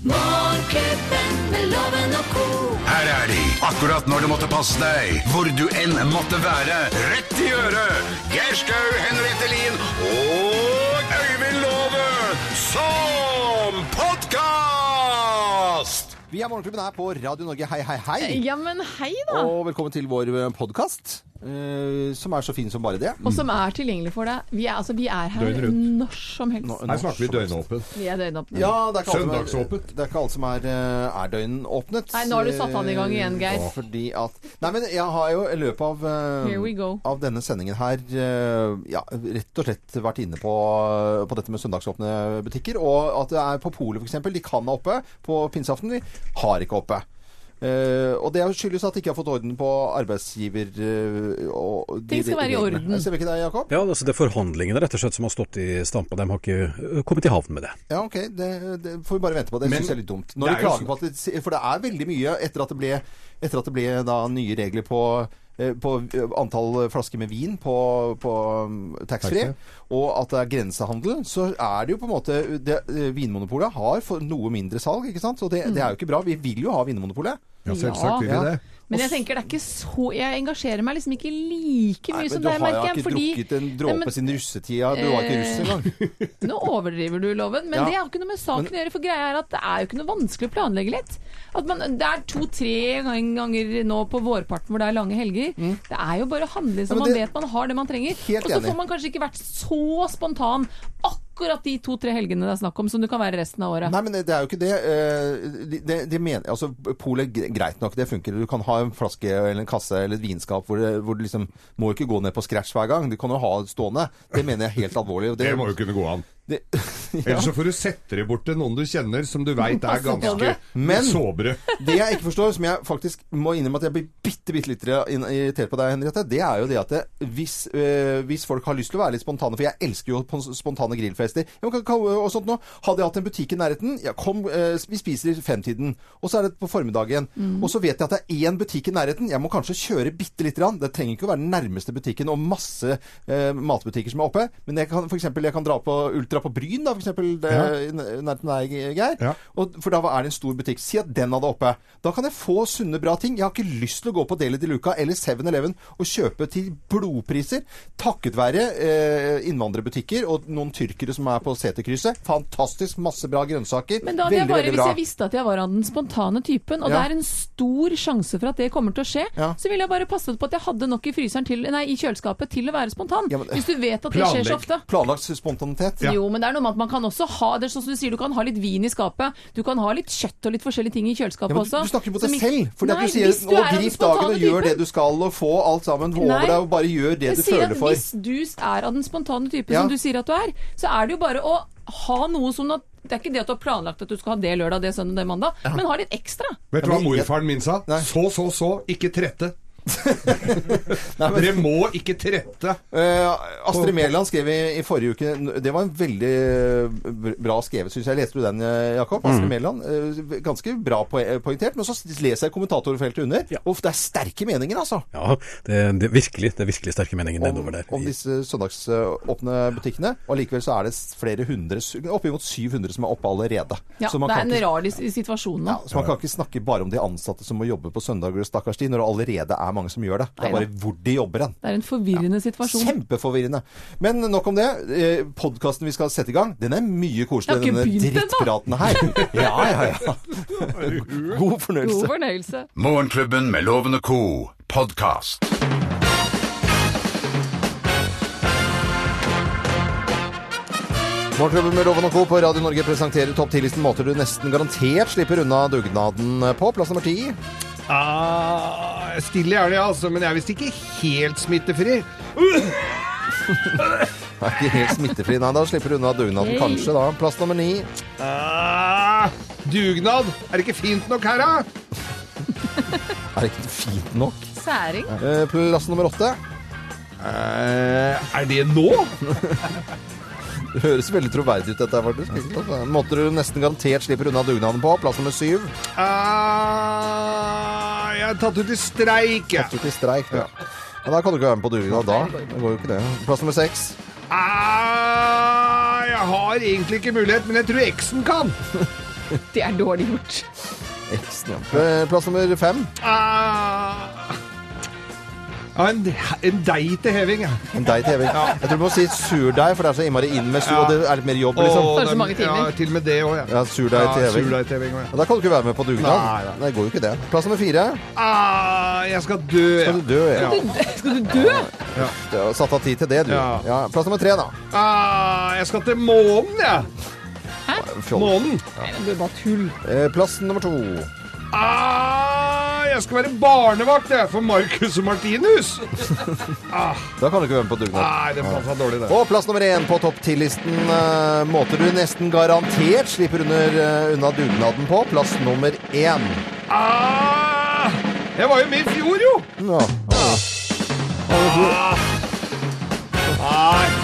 Morgenklubben med loven og ko. Her er de, akkurat når du måtte passe deg, hvor du enn måtte være. Rett i øret! Geir Skau, Henriette Lien og Øyvind Låve som podkast! Vi er Morgenklubben her på Radio Norge. Hei, hei, hei. Ja, men hei da! Og velkommen til vår podkast, som er så fin som bare det. Og som er tilgjengelig for deg. Vi er, altså, vi er her når som helst. Nå- Her snakker vi døgnåpent. Vi er døgnåpne. Ja, det er ikke alt som er- Søndagsåpent. Det er ikke alt som er, eh, er døgnåpnet. Nei, nå har du satt han i gang igjen, Geir. Eh, Fordi at Nei, men jeg har jo i løpet av, eh, Here we go. av denne sendingen her eh, ja, rett og slett vært inne på, på dette med søndagsåpne butikker. Og at det er på polet f.eks. De kan ha oppe på pinseaften. Vi har ikke oppe. Eh, og det skyldes at de ikke har fått orden på arbeidsgiver Uh, og de Ting skal være i orden. Stemmer ikke det, Jakob? Ja, altså det er forhandlingene rett og slett som har stått i stampa. De har ikke kommet i havn med det. Ja, ok. Det, det får vi bare vente på. Det Men syns jeg er litt dumt. Når det de er jo klager på at det, For det er veldig mye etter at det ble, etter at det ble da nye regler på eh, på antall flasker med vin på, på um, taxfree, og at det er grensehandel, så er det jo på en måte det, Vinmonopolet har noe mindre salg, ikke sant? Og det, det er jo ikke bra. Vi vil jo ha Vinmonopolet. Ja, selvsagt vil vi det. Men jeg tenker det er ikke så Jeg engasjerer meg liksom ikke like mye Nei, som men du deg, har merker jeg. ikke Fordi drukket en dråpe men- siden russetida. Du var ikke russ Eh, engang. Nå overdriver du, Loven. Men Ja. det har ikke noe med saken å gjøre. For greia er at det er jo ikke noe vanskelig å planlegge litt. At man, det er to-tre ganger nå på vårparten hvor det er lange helger. Det er jo bare å handle så Mm. Ja, det... man vet man har det man trenger. Og så får man kanskje ikke vært så spontan akkurat de to-tre helgene det er snakk om, som du kan være resten av året. Nei, men det er jo ikke det. De, de- de mener, altså, Polet greit nok, det funker. Du kan ha en flaske eller en kasse eller et vinskap hvor, det, hvor du liksom må ikke gå ned på scratch hver gang. Du kan jo ha det stående. Det mener jeg helt alvorlig. Det, Det må jo kunne gå an. Det, Ellers så får du sette det bort til noen du kjenner som du veit er ganske. Men- såbre. Det jeg ikke forstår, som jeg faktisk må innrømme at jeg blir bitte, bitte litt irritert på deg, Henriette, det er jo det at det, hvis, øh, hvis folk har lyst til å være litt spontane For jeg elsker jo spontane grillfester ja, og sånt nå. Hadde jeg hatt en butikk i nærheten ja, kom, øh, Vi spiser i femtiden, og så er det på formiddagen. Mm. Og så vet jeg at det er én butikk i nærheten. Jeg må kanskje kjøre bitte lite grann. Det trenger ikke å være den nærmeste butikken og masse øh, matbutikker som er oppe. Men jeg kan, for eksempel, jeg kan dra på Ultra på Bryn, da, for eksempel. Ja. nærheten der, Geir. Ja. Og, for da er det en stor butikk. Si at den hadde oppe. Da kan jeg få sunne, bra ting. Jeg har ikke lyst til å gå på Deli de Luca eller 7-Eleven og kjøpe til blodpriser. Takket være eh, innvandrerbutikker og noen tyrkere som er på seterkrysset. Fantastisk. Masse bra grønnsaker. Men da hadde jeg bare, hvis jeg visste at jeg var av den spontane typen, og Ja. det er en stor sjanse for at det kommer til å skje, Ja. så ville jeg bare passet på at jeg hadde nok i fryseren til, nei, i kjøleskapet til å være spontan. Ja, men- hvis du vet at det skjer så ofte. Planlagt spontanitet. Ja. Jo, men det er noe med at man kan også ha det er sånn som du sier, du kan ha litt vin i skapet. Du kan ha litt kjøtt og litt forskjellige ting i kjøleskapet Ja, men du, også. du snakker mot som deg ikke- selv. Nei, du sier du å, grip dagen og gjør det du skal, og få alt sammen over deg, og bare gjør det du føler for. Hvis du er av den spontane typen Ja. som du sier at du er, så er det jo bare å ha noe sånn at Det er ikke det at du har planlagt at du skal ha det lørdag, det søndag, det mandag, men ha litt ekstra. Vet du hva morfaren min sa? Nei. Så, så, så. Ikke trette. Nei, men- Dere må ikke trette. Uh, Astrid Mæland skrev i, i forrige uke Det var en veldig eh, bra skrevet, syns jeg. Leste du den, eh, Jakob? Astrid Mæland. Uh, ganske bra po poengtert. Men så leser jeg kommentatorfeltet under. Ja. Uff, det er sterke meninger, altså. Ja, det, det, er virkelig, det er virkelig sterke meninger Om, nedover der. om disse søndagsåpne butikkene. Og likevel så er det flere hundre, oppimot 700 som er oppe allerede. Ja, så, man det er kan en ikke, rar situasjon nå. ja, så man kan ikke snakke bare om de ansatte som må jobbe på søndager, stakkars de, når det allerede er mange som gjør det. Det er bare hvor de jobber hen. Det er en forvirrende situasjon. Kjempeforvirrende. Men nok om det. Eh, Podkasten vi skal sette i gang, den er mye koseligere enn denne drittpraten her. Ja, ja, ja. God fornøyelse. God fornøyelse. Morgenklubben med Lovende co. podkast. Morgenklubben med Loven og Co. på Radio Norge presenterer topp 10-listen måter du nesten garantert slipper unna dugnaden på. Plass nummer ti. Ah, stille gjerne, ja, altså, men jeg er visst ikke helt smittefri. Er ikke helt smittefri. Nei, da slipper du unna dugnaden Hey. kanskje, da. Plass nummer ni. Ah, dugnad! Er det ikke fint nok her, da? Er det ikke fint nok? Særing. Eh, Plass nummer åtte. Eh, er det nå? Det høres veldig troverdig ut, dette her, faktisk. Altså, Måter du nesten garantert slipper unna dugnaden på. Plass nummer syv. Uh, jeg er tatt ut i streik, jeg. Tatt ut i streik. Ja. Ja, da kan du ikke være med på dugnad da. Det går jo ikke det. Plass nummer seks. Ah, jeg har egentlig ikke mulighet, men jeg tror eksen kan. Det er dårlig gjort. Eksen, ja. Eh, Plass nummer fem. Ah. Ja, en, en deig til heving, ja. En deig til heving. Jeg tror du må si surdeig, for det er så innmari inn med sur, og det er litt mer jobb, liksom. Og så mange timer. Ja, til og med det òg, ja. Ja, surdeig til heving. surdeig til heving også. Og da kan du ikke være med på dugnad. Nei, nei. Det går jo ikke det. Plass nummer fire. Ah, jeg skal dø. Skal du dø, ja. Skal du dø? Du har satt av tid til det, du. Ja. Ja. Plass nummer tre, da. Ah, jeg skal til månen, jeg. Hæ? Månen. Nei, det blir bare tull. Eh, Plass nummer to. Ah, jeg skal være barnevakt, jeg, for Marcus og Martinus. Da kan du ikke være med på dugnad. Nei, det passa dårlig, det. Og plass nummer én på topp ti-listen uh, måter du nesten garantert slipper under, uh, unna dugnaden på. Plass nummer én. Ah, jeg var jo med i fjor, jo. Ja. Nei. Ah,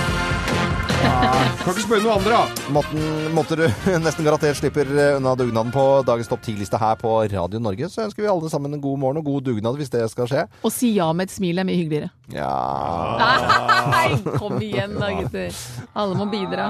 kan ikke spørre noen andre, da. Måten, måter du nesten garantert slipper eh, unna dugnaden på dagens topp 10-liste her på Radio Norge. Så ønsker vi alle sammen en god morgen og god dugnad hvis det skal skje. Og si ja med et smil er mye hyggeligere. Ja Nei, kom igjen da, gutter. Alle må bidra.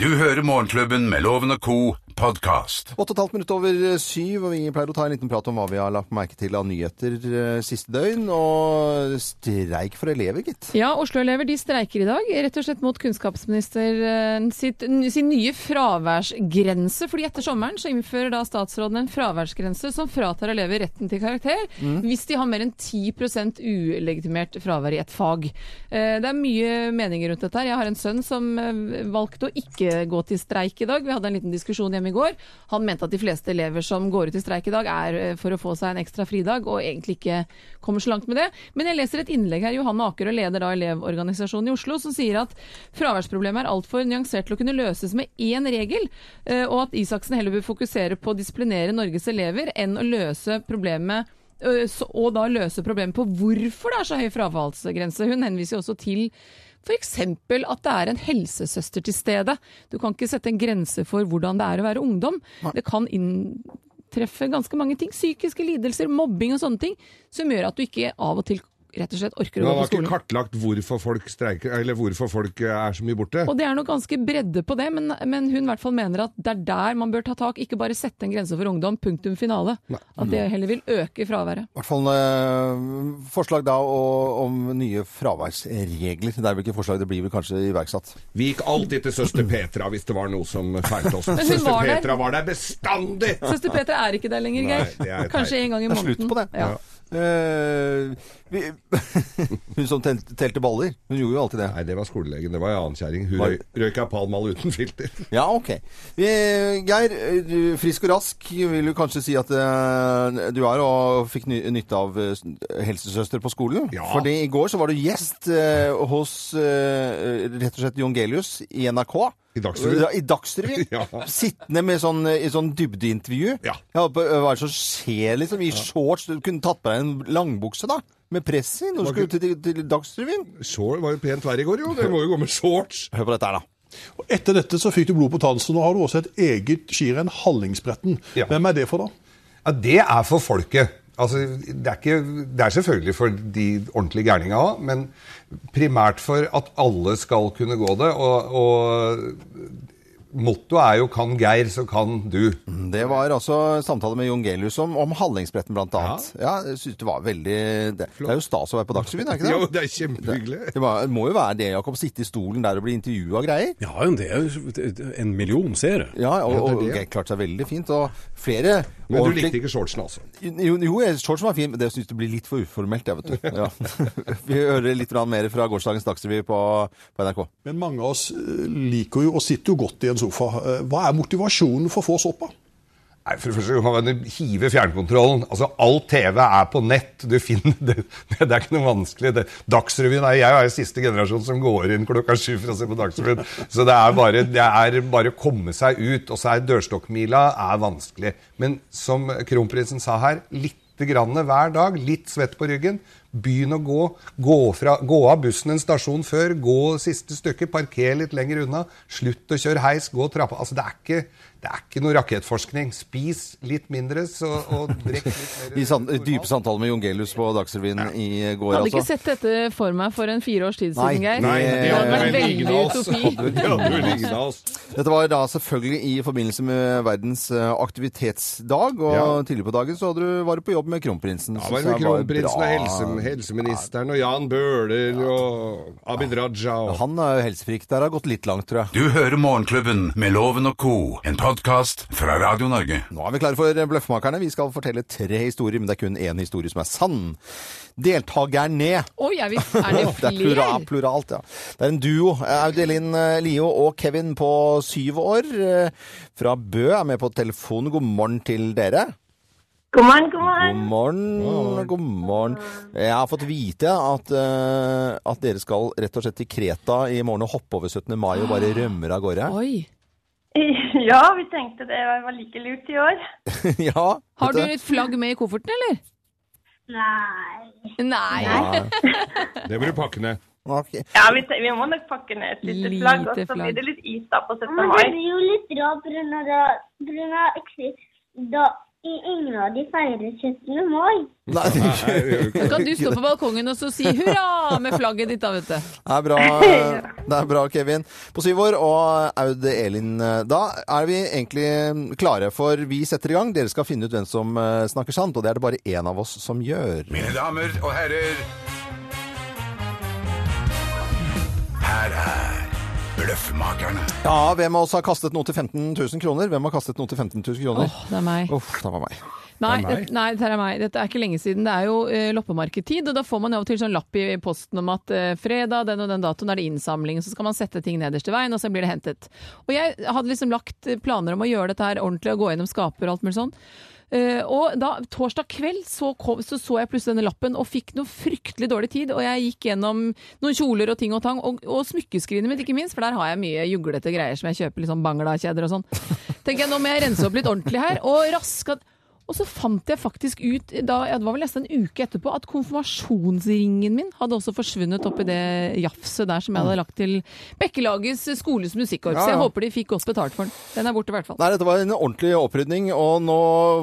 Du hører Morgenklubben med Loven og Co. podkast. Åtte og et halvt minutt over syv, og vi pleier å ta en liten prat om hva vi har lagt merke til av nyheter eh, siste døgn. Og streik for elever, gitt. Ja, Oslo-elever de streiker i dag, rett og slett mot kunnskapsministeren sitt, sin nye fraværsgrense. fordi etter sommeren så innfører da statsråden en fraværsgrense som fratar elever retten til karakter hvis de har mer enn 10% ulegitimert fravær i et fag. Eh, Det er mye meninger rundt dette. her. Jeg har en sønn som eh, valgte å ikke gå til streik i dag. Vi hadde en liten diskusjon hjemme i går. Han mente at de fleste elever som går ut i streik i dag, er eh, for å få seg en ekstra fridag, og egentlig ikke kommer så langt med det. Men jeg leser et innlegg her, Johanne Akerø, leder da Elevorganisasjonen i Oslo, som sier at fraværsproblemet er altfor nyansert til å kunne løses med én regel, eh, og at Isaksen heller bør fokusere på å disiplinere Norges elever enn å løse problemet og da løse problemet på hvorfor det er så høy frafallsgrense. Hun henviser jo også til F.eks. at det er en helsesøster til stede. Du kan ikke sette en grense for hvordan det er å være ungdom. Det kan inntreffe ganske mange ting. Psykiske lidelser, mobbing og sånne ting, som gjør at du ikke av og til rett og slett orker å gå har på ikke skolen. kartlagt hvorfor folk streiker, eller hvorfor folk er så mye borte. Og det er nok ganske bredde på det, men, men hun i hvert fall mener at det er der man bør ta tak. Ikke bare sette en grense for ungdom, punktum finale. At det heller vil øke fraværet. I hvert fall eh, forslag da og, om nye fraværsregler. Det er vel ikke forslag, det blir vel kanskje iverksatt. Vi gikk alltid til søster Petra hvis det var noe som feilte oss. Men hun Søster var der. Petra var der bestandig! Søster Petra er ikke der lenger, Geir. Kanskje en gang i måneden. Det er slutt på det. Ja. Eh, vi, hun som telt, telte baller, hun gjorde jo alltid det. Nei, det var skolelegen. Det var ei annen kjerring. Hun Var- røyka palmal uten filter. Ja, ok. Vi, Geir, frisk og rask vil du kanskje si at uh, du er og fikk ny, nytte av eh, helsesøster på skolen. Ja. Fordi i går så var du gjest uh, hos rett og slett Jon Gelius i NRK. I Dagsrevyen. Ja, I Dagsrevyen. Ja. Sittende med sånn, i sånn dybdeintervju. Ja. Ja, hva er det som skjer, liksom? I shorts. Du kunne tatt på deg en langbukse, da. Med press i når du skulle til, til, til Dagsrevyen. Short var jo pent vær i går, jo. Det må jo gå med shorts. Hør på dette her, da. Og Etter dette så fikk du blod på tansen, og har du også et eget skirenn, Hallingsbretten. Ja. Hvem er det for, da? Ja, det er for folket. Altså, det, er ikke, det er selvfølgelig for de ordentlige gærningene òg, men primært for at alle skal kunne gå det. Og, og mottoet er jo 'kan Geir, så kan du'. Det var altså samtale med Jon Gelius om, om Hallingsbretten, blant annet. Ja, jeg synes det var veldig Det, det er jo stas å være på Dagsrevyen, er det ikke Jo, det? det er kjempehyggelig. Det, var, det må jo være det, Jakob. Sitte i stolen der og bli intervjua og greier. Ja, det er jo en million seere. Ja, og, Ja, det det. Geir klarte seg veldig fint. Og flere Men du likte ikke shortsen, altså? Jo, jo shortsen var fin, men det syns det blir litt for uformelt, jeg, vet du. Ja. Vi hører litt mer fra gårsdagens Dagsrevy på, på NRK. Men mange av oss eh, liker jo og sitter jo godt i en sofa. Eh, Hva er motivasjonen for å få såpa? Nei, for det første kan man hive fjernkontrollen. Altså, All TV er på nett. Du finner det, det er ikke noe vanskelig. Det, Dagsrevyen er, Jeg er jo siste generasjon som går inn klokka sju for å se på Dagsrevyen. Så det er bare det er bare å komme seg ut. Og så er dørstokkmila er vanskelig. Men som kronprinsen sa her, lite grann hver dag, litt svett på ryggen, Begynn å gå. Gå, fra, gå av bussen en stasjon før. Gå siste stykke. Parker litt lenger unna. Slutt å kjøre heis. Gå trappa. Altså, det er ikke, det er ikke noe rakettforskning. Spis litt mindre så, og drikk litt mer. I san dype samtaler med Jon Gelius på Dagsrevyen i går, Hadde ikke altså. sett dette for meg for en fire års tid siden, Geir. Nei, det det hadde vært veldig utopi. Dette var da selvfølgelig i forbindelse med verdens eh, aktivitetsdag, og Ja. tidligere på dagen så du, var du på jobb med kronprinsen. Ja, var med kronprinsen og helse, helseministeren og Jan Bøhler og Abid Raja og Han er jo helsefrik. Der har gått litt langt, tror jeg. Du hører Morgenklubben med Loven og co., en podkast fra Radio Norge. Nå er vi klare for Bløffmakerne. Vi skal fortelle tre historier, men det er kun én historie som er sann. Deltakerne. Oi, er, vi, er det Det er plural, flere? pluralt, ja. Det er en duo. Audelin eh, Lio og Kevin på syv år eh, fra Bø er med på telefonen. God morgen til dere. God morgen, god God morgen. morgen. God morgen. Jeg har fått vite at, uh, at dere skal rett og slett til Kreta i morgen og hoppe over 17. mai og bare rømmer av gårde. Oi. Ja, vi tenkte det var like lurt i år. ja. Har du et flagg med i kofferten, eller? Nei. Nei. Det må du pakke ned. Okay. Ja, vi, vi må nok pakke ned et lite Lite flagg, og så blir det litt is da på 17. Men det blir jo litt grunn av actually, da i- ingen av de feirer 17. mai. Nei, Da kan du stå på balkongen og så si hurra med flagget ditt, da, vet du. Det er bra, det er bra Kevin. På syv år og Aud Elin. Da er vi egentlig klare, for vi setter i gang. Dere skal finne ut hvem som eh, snakker sant, og det er det bare én av oss som gjør. Mine damer og herrer, her er Bløffmakerne. Ja, hvem av oss har kastet noe til 15 000 kroner? Hvem har kastet noe til 15 000 kroner? Åh, det er meg. Uff, det var meg. Nei, Det er meg. det, nei, dette er meg. Dette er ikke lenge siden. Det er jo eh, loppemarkedtid, og da får man av og til sånn lapp i posten om at eh, fredag, den og den datoen er det innsamling, så skal man sette ting nederst i veien, og så blir det hentet. Og jeg hadde liksom lagt planer om å gjøre dette her ordentlig og gå gjennom skaper og alt mulig sånn. Eh, og da, torsdag kveld så, kom, så så jeg plutselig denne lappen og fikk noe fryktelig dårlig tid. Og jeg gikk gjennom noen kjoler og ting og tang, og, og smykkeskrinet mitt ikke minst, for der har jeg mye juglete greier som jeg kjøper, litt sånn Bangla-kjeder og sånn. Tenker jeg nå må jeg rense opp litt ordentlig her, og raska og så fant jeg faktisk ut, da, ja, det var vel nesten en uke etterpå, at konfirmasjonsringen min hadde også forsvunnet oppi det jafset der som jeg hadde lagt til Bekkelagets skoles musikkorps. Ja, ja. Jeg håper de fikk godt betalt for den. Den er borte i hvert fall. Nei, dette var en ordentlig opprydning, og nå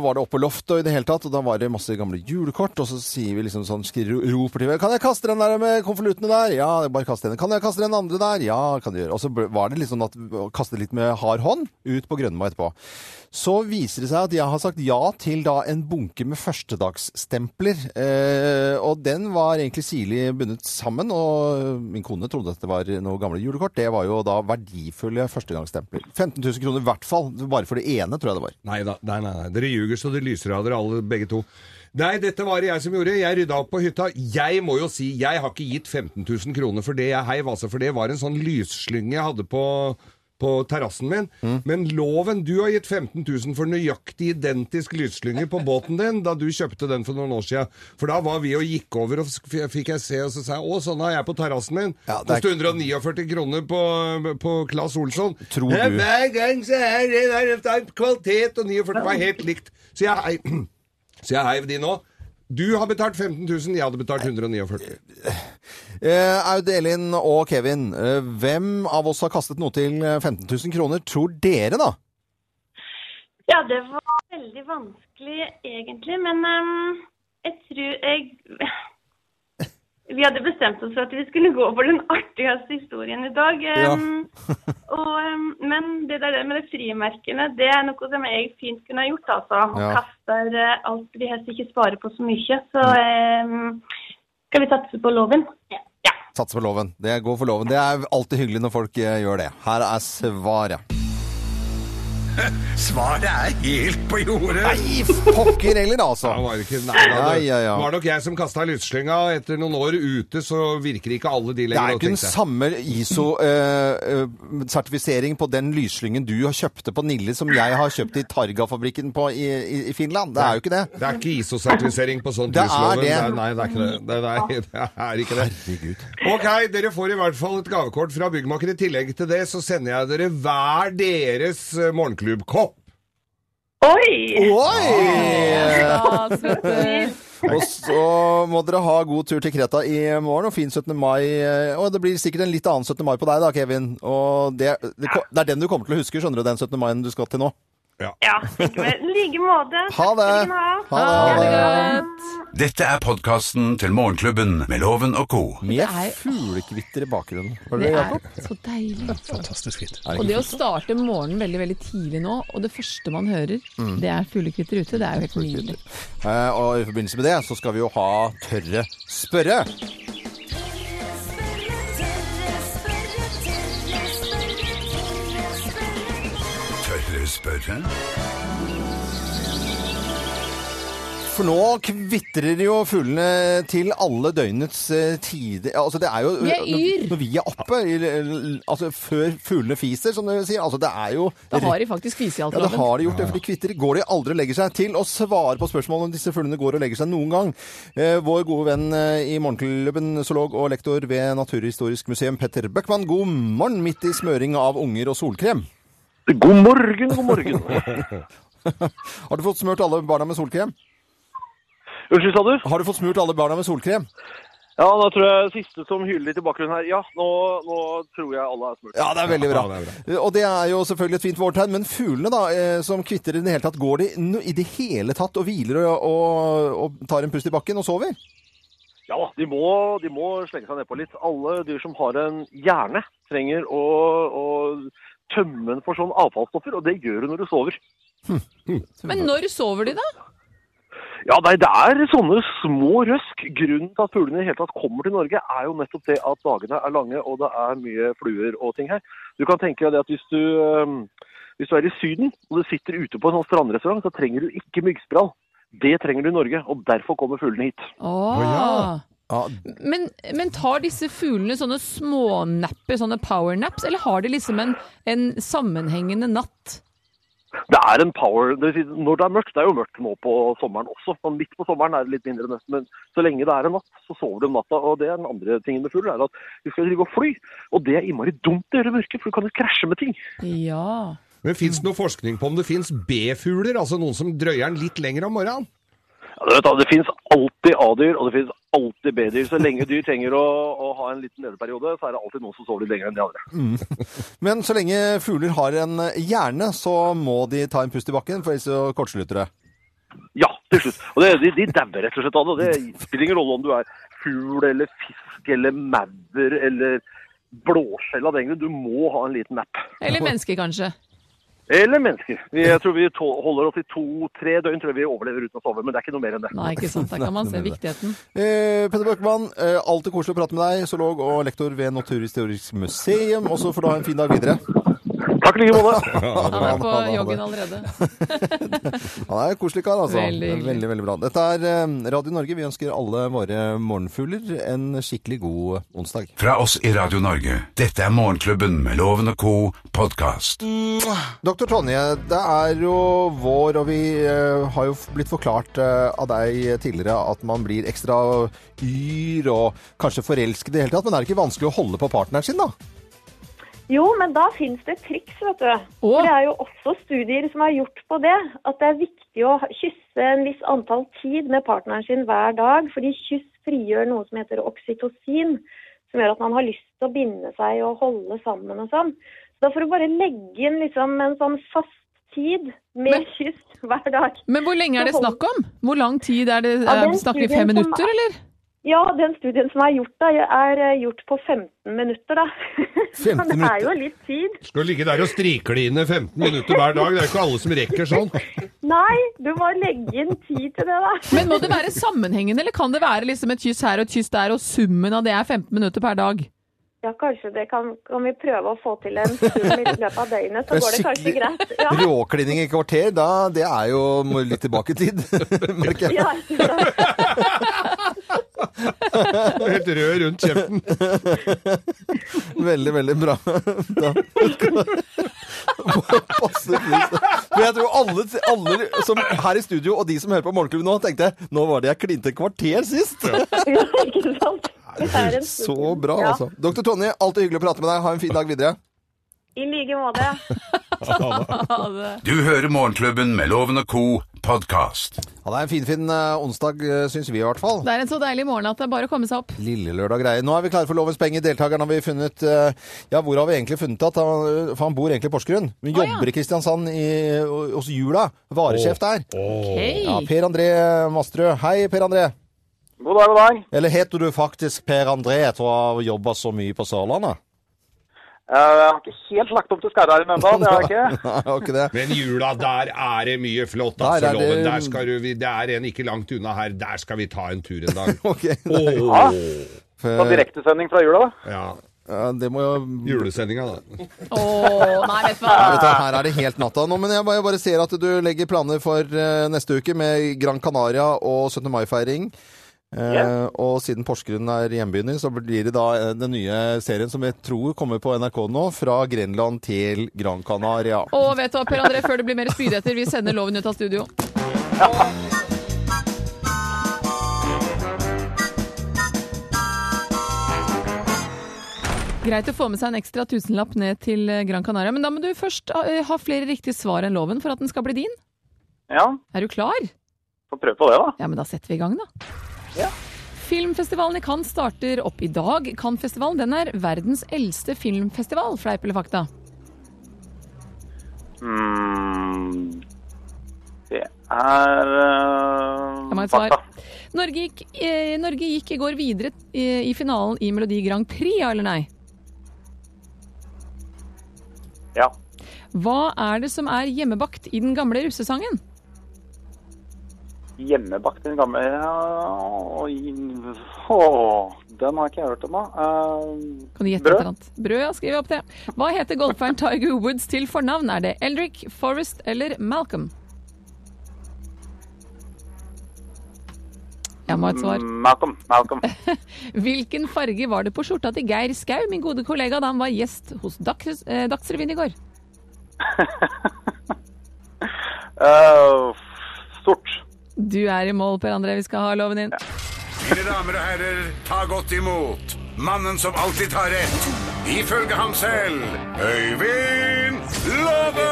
var det oppe på loftet og i det hele tatt, og da var det masse gamle julekort, og så sier vi liksom sånn, roper til kan jeg kaste den der med konvoluttene der? Ja, bare kast den. Kan jeg kaste den andre der? Ja, kan du gjøre. Og så var det liksom at, kaste litt med hard hånd ut på Grønmo etterpå. Så viser det seg at jeg har sagt ja til da en bunke med førstedagsstempler, eh, og den var egentlig sirlig bundet sammen, og min kone trodde at det var noe gamle julekort. Det var jo da verdifulle førstegangsstempler. 15 000 kroner i hvert fall, bare for det ene, tror jeg det var. Nei da, nei, nei, nei. Dere ljuger så det lyser av dere alle begge to. Nei, dette var det jeg som gjorde. Jeg rydda opp på hytta. Jeg må jo si, jeg har ikke gitt 15 000 kroner for det jeg heiv, altså, for det var en sånn lysslynge jeg hadde på, på terrassen min. Men loven, du har gitt 15 000 for nøyaktig identisk lysslynge på båten din da du kjøpte den for noen år siden. For da var vi og gikk over, og fikk jeg se, og så sa jeg å, sånn har jeg på terrassen min. Ja, er- Koster 149 kroner på, på Claes Olsson. Tror Ja, Hver gang så er det der, er kvalitet, og 49 var helt likt. Så jeg, så jeg heiv de nå. Du har betalt 15 000, jeg hadde betalt 149. Eh, Aud Elin og Kevin, eh, hvem av oss har kastet noe til eh, 15 000 kroner, tror dere da? Ja, det var veldig vanskelig egentlig, men um, jeg tror jeg Vi hadde bestemt oss for at vi skulle gå for den artigste historien i dag. Ja. og, men det der med de frimerkene, det er noe som jeg fint kunne ha gjort, altså. Ja. kaster eh, alt vi helst ikke sparer på så mye. Så um, skal vi satse på loven? Ja. Satse på loven. Det går for loven. Det er alltid hyggelig når folk eh, gjør det. Her er svaret. Svaret er helt på jordet. Nei, pokker heller, altså. Ja, var det ikke, nei, da, det Ja, ja, var nok jeg som kasta lysslynga. Etter noen år ute så virker ikke alle de Det er ikke den samme ISO-sertifisering på den lysslyngen du har kjøpte på Nille som jeg har kjøpt i Targa-fabrikken i, i, i Finland. Det er jo ikke det. Det er ikke ISO-sertifisering på sånt Det er det. Nei, det er ikke det. Det, nei, det er ikke det. Herregud. Ok, dere får i hvert fall et gavekort fra Byggmaker. I tillegg til det så sender jeg dere hver deres eh, Kopp. Oi! Oi! Og så må dere ha god tur til Kreta i morgen, og fin 17. mai. Og det blir sikkert en litt annen 17. mai på deg da, Kevin. Og det, det, det er den du kommer til å huske, skjønner du, den 17. mai du skal til nå. Ja, ja. I like måte. Ha det! Ha. Det godt! Dette er podkasten til Morgenklubben med Loven og co. Med er- fuglekvitter i bakgrunnen. Var det Det er Jakob? så deilig. Fantastisk fint. Og det det å starte morgenen veldig veldig tidlig nå, og det første man hører, Mm. det er fuglekvitter ute. Det er jo helt nydelig. Eh, Og i forbindelse med det så skal vi jo ha Tørre spørre. Spørre? For nå kvitrer jo fuglene til alle døgnets eh, tider. Altså det er jo Vi er yr. Når vi er oppe, altså før fuglene fiser, som dere sier. Altså det er jo Da har de faktisk fise i alt, Ja, det har de gjort det, for de kvitrer. Går de aldri og legger seg til å svare på spørsmål om disse fuglene går og legger seg noen gang? Eh, vår gode venn eh, i Morgenklubben, zoolog og lektor ved Naturhistorisk museum, Petter Bøckmann, god morgen midt i smøring av unger og solkrem. God morgen, god morgen. Har du fått smurt alle barna med solkrem? Unnskyld, sa du? Har du fått smurt alle barna med solkrem? Ja, da tror jeg siste som hyler litt i bakgrunnen her. Ja, nå, nå tror jeg alle er smurt. Ja, det er veldig bra. Ja, det er Og det er jo selvfølgelig et fint vårtegn. Men fuglene da, eh, som kvitter i det hele tatt, går de i det hele tatt og hviler og, og, og tar en pust i bakken og sover? Ja da, de må, de må slenge seg nedpå litt. Alle dyr som har en hjerne, trenger å, å tømme den for sånn avfallsstoffer, og det gjør du når du sover. Men når sover de, da? Ja, nei, det er sånne små røsk. Grunnen til at fuglene i hele tatt kommer til Norge, er jo nettopp det at dagene er lange, og det er mye fluer og ting her. Du kan tenke deg det at hvis du, hvis du er i Syden, og du sitter ute på en sånn strandrestaurant, så trenger du ikke myggsprall. Det trenger du i Norge, og derfor kommer fuglene hit. Åh. Ja, Men, men tar disse fuglene sånne smånapper, sånne powernaps, eller har de liksom en, en sammenhengende natt? Det er en power det vil si, Når det er mørkt, det er jo mørkt nå på sommeren også, men midt på sommeren er det litt mindre nesten. Men så lenge det er en natt, så sover du om natta. Og det er den andre tingen med fugl, er at de skal drive og fly. Og det er innmari dumt å gjøre i mørket, for du kan jo krasje med ting. Ja. Men fins det noe forskning på om det fins B-fugler, altså noen som drøyer den litt lenger om morgenen? Ja, du vet, det finnes alltid A-dyr, og det finnes alltid B-dyr. Så lenge dyr trenger å, å ha en liten nederperiode, så er det alltid noen som sover litt lenger enn de andre. Men så lenge fugler har en hjerne, så må de ta en pust i bakken, for ellers så kortslutter det. Ja, til slutt. Og det, de, de dauer rett og slett av det. Det spiller ingen rolle om du er fugl eller fisk eller maur eller blåskjell av den grunn. Du må ha en liten napp. Eller menneske, kanskje. Eller mennesker. Vi, jeg tror vi holder oss i to-tre døgn tror jeg vi overlever uten å sove, men det er ikke noe mer enn det. Nei, ikke sant. Der kan man se viktigheten. Eh, Petter Bøckmann, eh, alltid koselig å prate med deg, zoolog og lektor ved Naturhistorisk museum. Og så får du ha en fin dag videre. Takk i like måte. Han er på joggen allerede. Han er en koselig kar, altså. Veldig veldig, veldig bra. Dette er eh, Radio Norge. Vi ønsker alle våre morgenfugler en skikkelig god onsdag. Fra oss i Radio Norge. Dette er Morgenklubben med Loven og co. podkast. Doktor Tonje, det er jo vår, og vi eh, har jo blitt forklart eh, av deg tidligere at man blir ekstra yr og kanskje forelsket i det hele tatt. Men er det ikke vanskelig å holde på partneren sin, da? Jo, men da finnes det triks, vet du. For det er jo også studier som er gjort på det. At det er viktig å kysse en viss antall tid med partneren sin hver dag. Fordi kyss frigjør noe som heter oksytocin. Som gjør at man har lyst til å binde seg og holde sammen og sånn. Så da får du bare legge inn liksom en sånn fast tid med kyss hver dag. Men hvor lenge er det snakk om? Hvor lang tid er det? Ja, Snakker vi fem minutter, er- eller? Ja, den studien som er gjort, da, er eh, gjort på 15 minutter, da. 15 minutter. det er jo litt tid. Skal ligge der og strikline 15 minutter hver dag. Det er jo ikke alle som rekker sånn. Nei, du må legge inn tid til det, da. Men må det være sammenhengende, eller kan det være liksom et kyss her og et kyss der, og summen av det er 15 minutter per dag? Ja, kanskje det kan, kan vi prøve å få til en sum i løpet av døgnet, så går det kanskje greit. Ja. Råklining i kvarter, da, det er jo litt tilbake i tid, merker jeg. Ja? Helt rød rundt kjeften. Veldig, veldig bra. Da. Passe pris. Men jeg tror alle, alle som her i studio og de som hører på Morgenklubben nå, tenkte nå var det jeg klinte et kvarter sist. Ja, ikke sant? Er Så bra, altså. Doktor Tonje, alltid hyggelig å prate med deg. Ha en fin dag videre. I like måte. Du hører Morgenklubben med Loven og co. podkast. Ja, det er en finfin fin onsdag, uh, syns vi i hvert fall. Det er en så deilig morgen at det er bare å komme seg opp. Lille lørdag greie. Nå er vi klare for Lovens penger. Deltakeren har vi funnet uh, Ja, hvor har vi egentlig funnet at han, For han bor egentlig i Porsgrunn. Men Å, ja. jobber i Kristiansand i, hos Jula. Varesjef der. Okay. Ja, Per André Masterød. Hei, Per André. God dag, god dag. Eller heter du faktisk Per André etter å ha jobba så mye på Sørlandet? Eh, Jeg har ikke helt lagt om til Skarrheim ennå, det har jeg ikke. Nei, har ikke det. Men jula, der er det mye flott, Der altså, er det- Loven. Der skal du, det er en ikke langt unna her. Der skal vi ta en tur en dag. okay, oh. ja. Så direktesending fra jula, da. Ja. Ja, det må jo Julesendinga, da. Oh, nei, vet du hva. Ja, her er det helt natta nå, men jeg bare, jeg bare ser at du legger planer for eh, neste uke med Gran Canaria og 17. mai-feiring. Eh, Ja. Og siden Porsgrunn er hjembyen din, så blir det da eh, den nye serien som jeg tror kommer på NRK nå, fra Grenland til Gran Canaria. Og vet du hva, Per André, før det blir mer spydigheter, vi sender loven ut av studio. Greit å få med seg en ekstra tusenlapp ned til eh, Gran Canaria, men da må du først eh, ha flere riktige svar enn loven for at den skal bli din. Ja, Er du klar? får prøve på det, da. Ja, men da setter vi i gang, da. Ja. Filmfestivalen i Cannes starter opp i dag. Cannes-festivalen den er verdens eldste filmfestival, fleip eller fakta? Mm, det er uh, svar. Norge gikk, eh, Norge gikk i går videre i, i finalen i Melodi Grand Prix, ja eller nei? Ja. Hva er det som er hjemmebakt i den gamle russesangen? Hjemmebakt den gamle Oi, åh, Den har ikke jeg hørt ennå. Uh, Kan du gjette et eller annet? Brød, ja, skriv opp det. Hva heter golferen Tiger Woods til fornavn? Er det Eldrick, Forrest eller Malcolm? Jeg må ha et svar. Malcolm. Malcolm. Hvilken farge var det på skjorta til Geir Skau, min gode kollega, da han var gjest hos Dags, eh, Dagsrevyen i går? uh, sort. Du er i mål, Per André. Vi skal ha loven inn. Mine damer og herrer, ta godt imot mannen som alltid tar rett, ifølge ham selv, Øyvind Låve!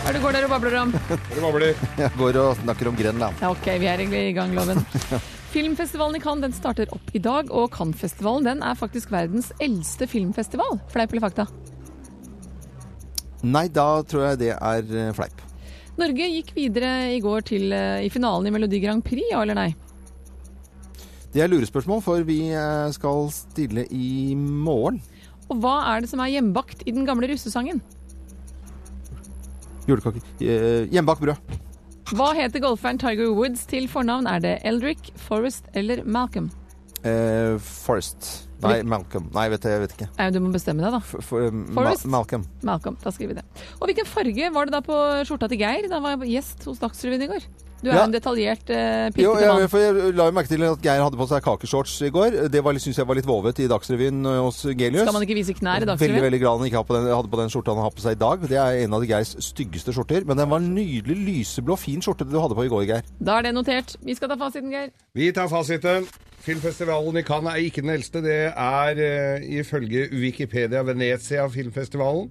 Hva er det går der og babler om? Jeg går og snakker om Grenland. Ja, ok, vi er egentlig i gang, Loven. Filmfestivalen i Cannes den starter opp i dag, og Cannes-festivalen den er faktisk verdens eldste filmfestival. Fleip eller fakta? Nei, da tror jeg det er eh, fleip. Norge gikk videre i går til, eh, i finalen i Melodi Grand Prix, ja eller nei? Det er lurespørsmål, for vi eh, skal stille i morgen. Og hva er det som er hjembakt i den gamle russesangen? Julekake. Eh, Hjemmebakt brød. Hva heter golferen Tiger Woods til fornavn? Er det Eldrick, Forrest eller Malcolm? Eh, Forrest. Nei, Malcolm. Nei, vet jeg, jeg vet ikke. Nei, du må bestemme deg, da. For, for, eh, Ma Malcolm. Malcolm, da skriver vi det. Og hvilken farge var det da på skjorta til Geir da han var gjest hos Dagsrevyen i går? Du er Ja. en detaljert, uh, Jo, jeg, mann. for jeg la jo merke til at Geir hadde på seg kakeshorts i går. Det var, syns jeg var litt vovet i Dagsrevyen eh, hos Gelius. Skal man ikke vise knær i Veldig Dagsrevyen? veldig glad han ikke den, hadde på den skjorta han har på seg i dag. Det er en av de Geirs styggeste skjorter. Men den var en nydelig lyseblå, fin skjorte du hadde på i går, Geir. Da er det notert. Vi skal ta fasiten, Geir. Vi tar fasiten. Filmfestivalen i Cannes er ikke den eldste. Det er uh, ifølge Wikipedia Venezia filmfestivalen.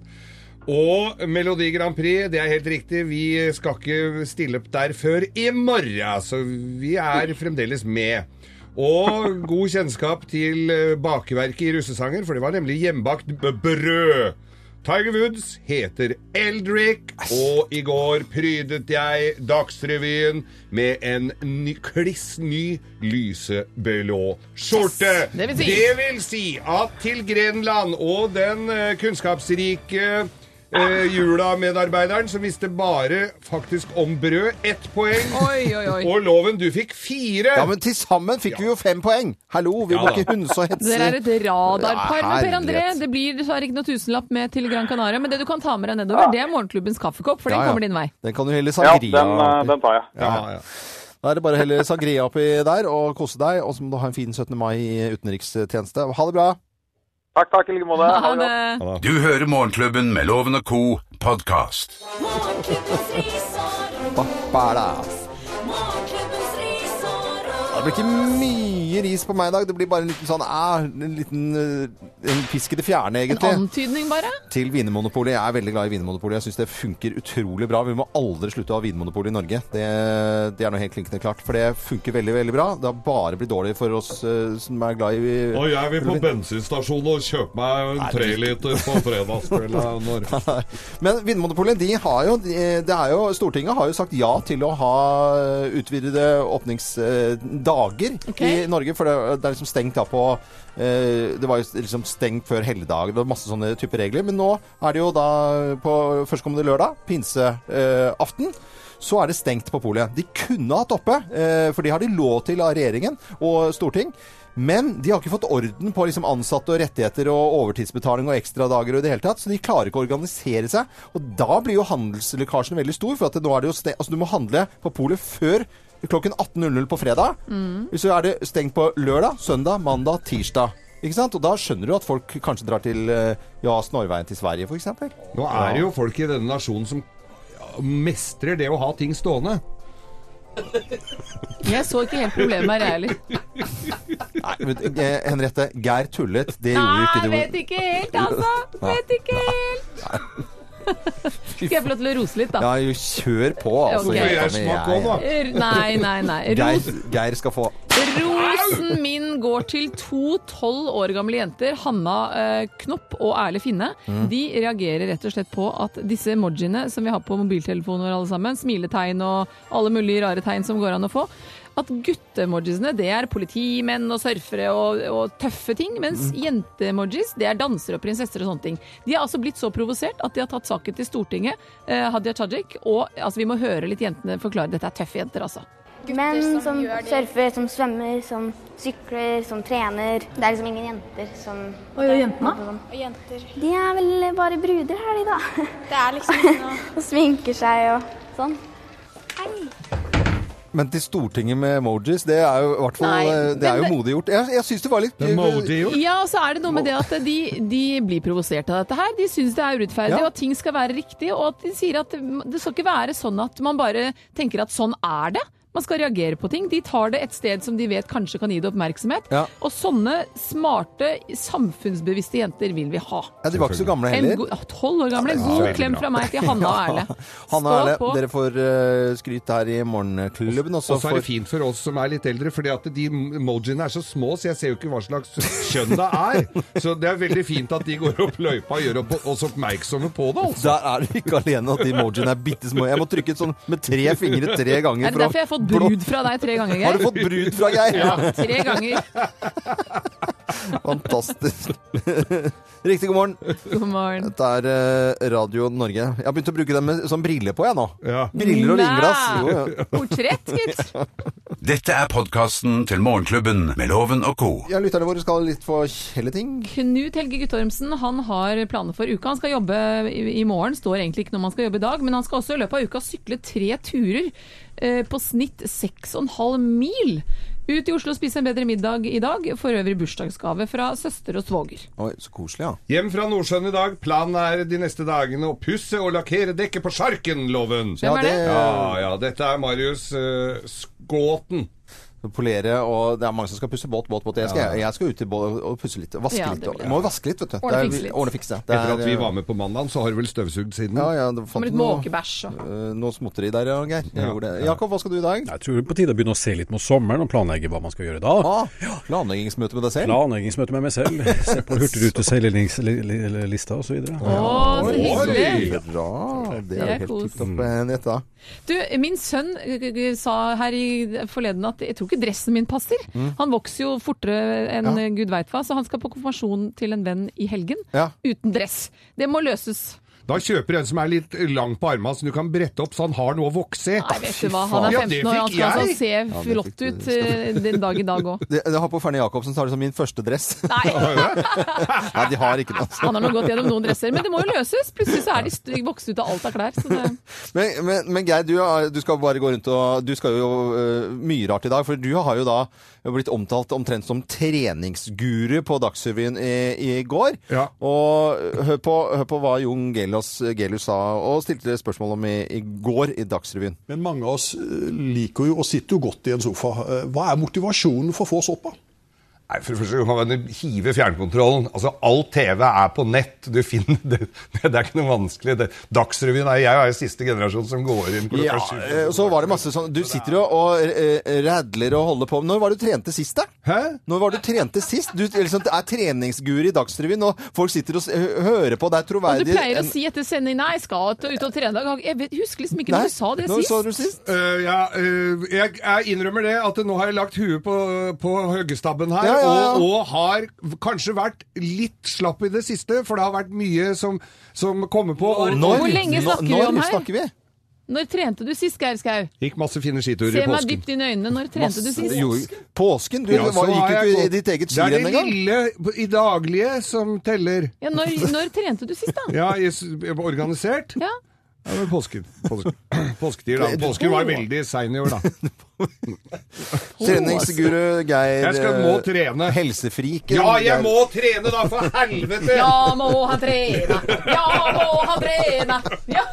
Og Melodi Grand Prix, det er helt riktig. Vi skal ikke stille opp der før i morgen, så vi er fremdeles med. Og god kjennskap til eh, bakeverket i russesanger, for det var nemlig hjemmebakt brød. Tiger Woods heter Eldrick, og i går prydet jeg Dagsrevyen med en ny, kliss ny lyseblå skjorte. Yes, det vil si- Det vil si at til Grenland og den eh, kunnskapsrike eh, Jula-medarbeideren som visste bare faktisk om brød, ett poeng. Oi, oi, oi. Og Loven, du fikk fire. Ja, men til sammen fikk vi jo fem poeng! Hallo, vi Ja må ikke hunse og hetse. Dere er et radarpar. med Per André, Herlighet. det blir dessverre ikke noe tusenlapp med til Gran Canaria. Men det du kan ta med deg nedover, det er morgenklubbens kaffekopp, for den Ja, ja. kommer din vei. Den kan du helle Ja, sangria den, eh, den tar jeg. Ja, ja. Da er det bare å helle sangria oppi der og kose deg, og så må du ha en fin 17. mai i utenrikstjeneste. Ha det bra! Takk, takk, i like måte. Ha det Ha det. Du hører Morgenklubben med Loven og co. podkast. Morgenklubbens ris Det blir ikke mye ris på meg i dag. Det blir bare en liten sånn æ, en liten eh, en fisk i det fjerne, egentlig. En antydning, bare. Til Vinmonopolet. Jeg er veldig glad i Vinmonopolet. Jeg syns det funker utrolig bra. Vi må aldri slutte å ha Vinmonopol i Norge. Det, det er noe helt klinkende klart. For det funker veldig, veldig bra. Det har bare blitt dårlig for oss eh, som er glad i Og jeg vil på bensinstasjonen og kjøpe meg en treliter på fredagskvelden. Men Vinmonopolet, de har jo, de, det er jo Stortinget har jo sagt ja til å ha utvidede åpningsdager Ok. i Norge. For det, det er liksom stengt da på eh, Det var jo liksom stengt før helligdager. Det var masse sånne typer regler. Men nå er det jo da på førstkommende lørdag, pinseaften. Så er det stengt på polet. De kunne hatt oppe, eh, for de har de lov til av regjeringen og storting. Men de har ikke fått orden på liksom ansatte og rettigheter og overtidsbetaling og ekstradager og i det hele tatt, så de klarer ikke å organisere seg. Og da blir jo handelslekkasjen veldig stor, for at nå er det jo altså, du må handle på polet før klokken 18.00 på fredag. Hvis så er det stengt på lørdag, søndag, mandag, tirsdag. Ikke sant? Og da skjønner du at folk kanskje drar til eh, ja, Snorveien til Sverige, f.eks. Nå er det jo folk i denne nasjonen som ja, mestrer det å ha ting stående. Jeg så ikke helt problemet her, jeg heller. Nei, men, eh, Henriette, Geir tullet. Det gjorde ikke Nei, du. vet ikke helt, altså. Vet ikke helt. Skal jeg få lov til å rose litt, da? Ja, jo, kjør på, altså. Okay. Jeg- Jeg jeg, nei, Nei, nei, nei. Geir, Geir skal få Rosen min går til to tolv år gamle jenter, Hanna eh, Knopp og Erle Finne. Mm. De reagerer rett og slett på at disse emojiene som vi har på mobiltelefonen vår alle sammen, smiletegn og alle mulige rare tegn som går an å få, at gutteemojisene det er politimenn og surfere og, og tøffe ting, mens Mm. jenteemojis det er dansere og prinsesser og sånne ting. De har altså blitt så provosert at de har tatt saken til Stortinget, eh, Hadia Tajik, og altså, vi må høre litt jentene forklare. Dette er tøffe jenter, altså. Menn som surfer, som svømmer, som sykler, som trener. Det er liksom ingen jenter som Og jentene? Og jenter? De er vel bare bruder her, de da. Det er liksom ikke noe Og sminker seg og sånn. Men til Stortinget med emojis, det er jo i hvert fall Nei, eh, Det er jo men- modig gjort. Jeg, jeg syns det var litt Det er modig gjort. Ja, og så er det noe med det at de, de blir provosert av dette her. De syns det er urettferdig, Ja. og at ting skal være riktig. Og at de sier at det, det skal ikke være sånn at man bare tenker at sånn er det. Man skal reagere på ting. De tar det et sted som de vet kanskje kan gi det oppmerksomhet. Ja. Og sånne smarte, samfunnsbevisste jenter vil vi ha. Ja, De var ikke så gamle heller. Tolv år gamle. God ja, klem fra meg til Hanna og Erle. Hanna og Erle, på. dere får uh, skryt her i Morgenklubben. Og så er det fint for oss som er litt eldre, fordi at de emojiene er så små, så jeg ser jo ikke hva slags kjønn det er. Så det er veldig fint at de går opp løypa og gjør oss oppmerksomme på det. altså. Der er du ikke alene at de emojiene er bitte små. Jeg må trykke sånn med tre fingre tre ganger. for har fått brud fra deg tre ganger, Geir? Har du fått brud fra Geir? Ja, tre ganger. Fantastisk. Riktig god morgen. God morgen. Dette er eh, Radio Norge. Jeg har begynt å bruke dem med sånn briller på, jeg nå. Ja. Briller og vinglass. Jo, ja. Portrett, gitt. Dette er podkasten til Morgenklubben med Loven og co. Ja, lytterne våre skal litt forskjellige ting. Knut Helge Guttormsen han har planer for uka. Han skal jobbe i, i morgen, står egentlig ikke når man skal jobbe i dag, men han skal også i løpet av uka sykle tre turer eh, på snitt 6,5 mil. Ut i Oslo og spise en bedre middag i dag. For øvrig bursdagsgave fra søster og svoger. Oi, så koselig, ja. Hjem fra Nordsjøen i dag. Planen er de neste dagene å pusse og lakkere dekket på Sjarken-loven. Ja, er det? det Ja, ja, dette er Marius uh, Skåten. Polere, og det er mange som skal pusse båt, båt, båt. Jeg skal, jeg skal ut i båt og pusse litt. Vaske Ja, litt. Må vaske litt, vet du. Ordne er- fikse litt. Ordne fikse. Det Etter at vi er, var med på mandagen, så har du vel støvsugd siden? Ja, ja, det fant litt noe, måkebæsj og eh, noe småtteri der, ja, Geir. Ja. Jakob, hva skal du i dag? Jeg tror det er på tide å begynne å se litt mot sommeren og planlegge hva man skal gjøre da. Ah, planleggingsmøte med deg selv? Planleggingsmøte med meg selv. Se på hurtigruteseilingslista osv. Å, så hyggelig! Bra. Det er Det er helt kos. tipp topp, Henriette. Du, min sønn eh, eh, sa her i forleden at jeg tror ikke dressen min passer. Han vokser jo fortere enn Mm. Ja. gud veit hva, så han skal på konfirmasjon til en venn i helgen uten dress. Det må løses. Da kjøper du en som er litt lang på armene, så du kan brette opp så han har noe å vokse i. Nei, vet du hva, han er 15 det år, han skal altså se flott ut eh, den dag i dag òg. Det, det har på Ferne Jacobsen så har de som min første dress. Nei, Nei, de har ikke det. Altså. han har nå gått gjennom noen dresser, men det må jo løses. Plutselig så er de vokst ut av alt av klær. Så det, Men, men, men Geir, du, du skal bare gå rundt og Du skal jo uh, mye rart i dag. For du har jo da blitt omtalt omtrent som treningsguru på Dagsrevyen i, i går. Ja. Og hør på, hør på hva Jon Gell Nicolas Gelius sa, og stilte spørsmål om i, i går i Dagsrevyen. Men mange av oss eh, liker jo og sitter jo godt i en sofa. Eh, Hva er motivasjonen for å få da? Nei, for det første kan man hive fjernkontrollen. Altså, All TV er på nett. Du finner, det, det er ikke noe vanskelig. Det, Dagsrevyen er Jeg er jo siste generasjon som går inn klokka Ja, eh, og så var det masse sånn Du sitter jo og eh, radler og holder på. Når var du trente sist, da? Hæ? Når var du trente sist? Du liksom, er treningsguru i Dagsrevyen, og folk sitter og hører på. Det er Og du pleier å si etter sending Nei, jeg skal ut og trene i dag. Jeg vet, husker liksom ikke når du sa det når sist. sa du sist? Uh, ja, uh, jeg, jeg innrømmer det at nå har jeg lagt huet på, på høggestabben her, Ja, ja, ja. Og, og har kanskje vært litt slapp i det siste, for det har vært mye som, som kommer på. Når, Når? Hvor lenge snakker snakker vi om her? snakker vi? Når trente du sist, Geir Skau? Gikk masse fine skiturer Se meg dypt inn i øynene. Når trente du sist? Jo, påsken? Du Ja, var, gikk ikke i ditt eget Det er det lille i daglige som teller. Ja, når, når trente du sist, da? Ja, i organisert. Ja. Ja, men påsken. påske, Påsketid, da. Påsken var veldig sein i år, da. Treningsguru Geir Jeg skal, må eh, trene. Helsefriken. Ja, jeg må trene, da, for helvete! Ja, må han trene! Ja, må han trene! Ja.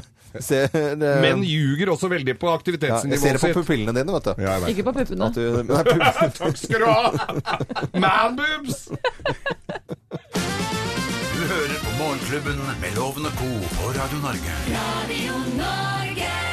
Ser, det, Menn ljuger også veldig på ja, jeg ser det på pupillene dine, vet du. Ja, vet. Ikke på puppene. Du nei, Takk skal du ha! Man boobs! Hører på Morgenklubben med Loven og Co. på Radio Norge. Radio Norge.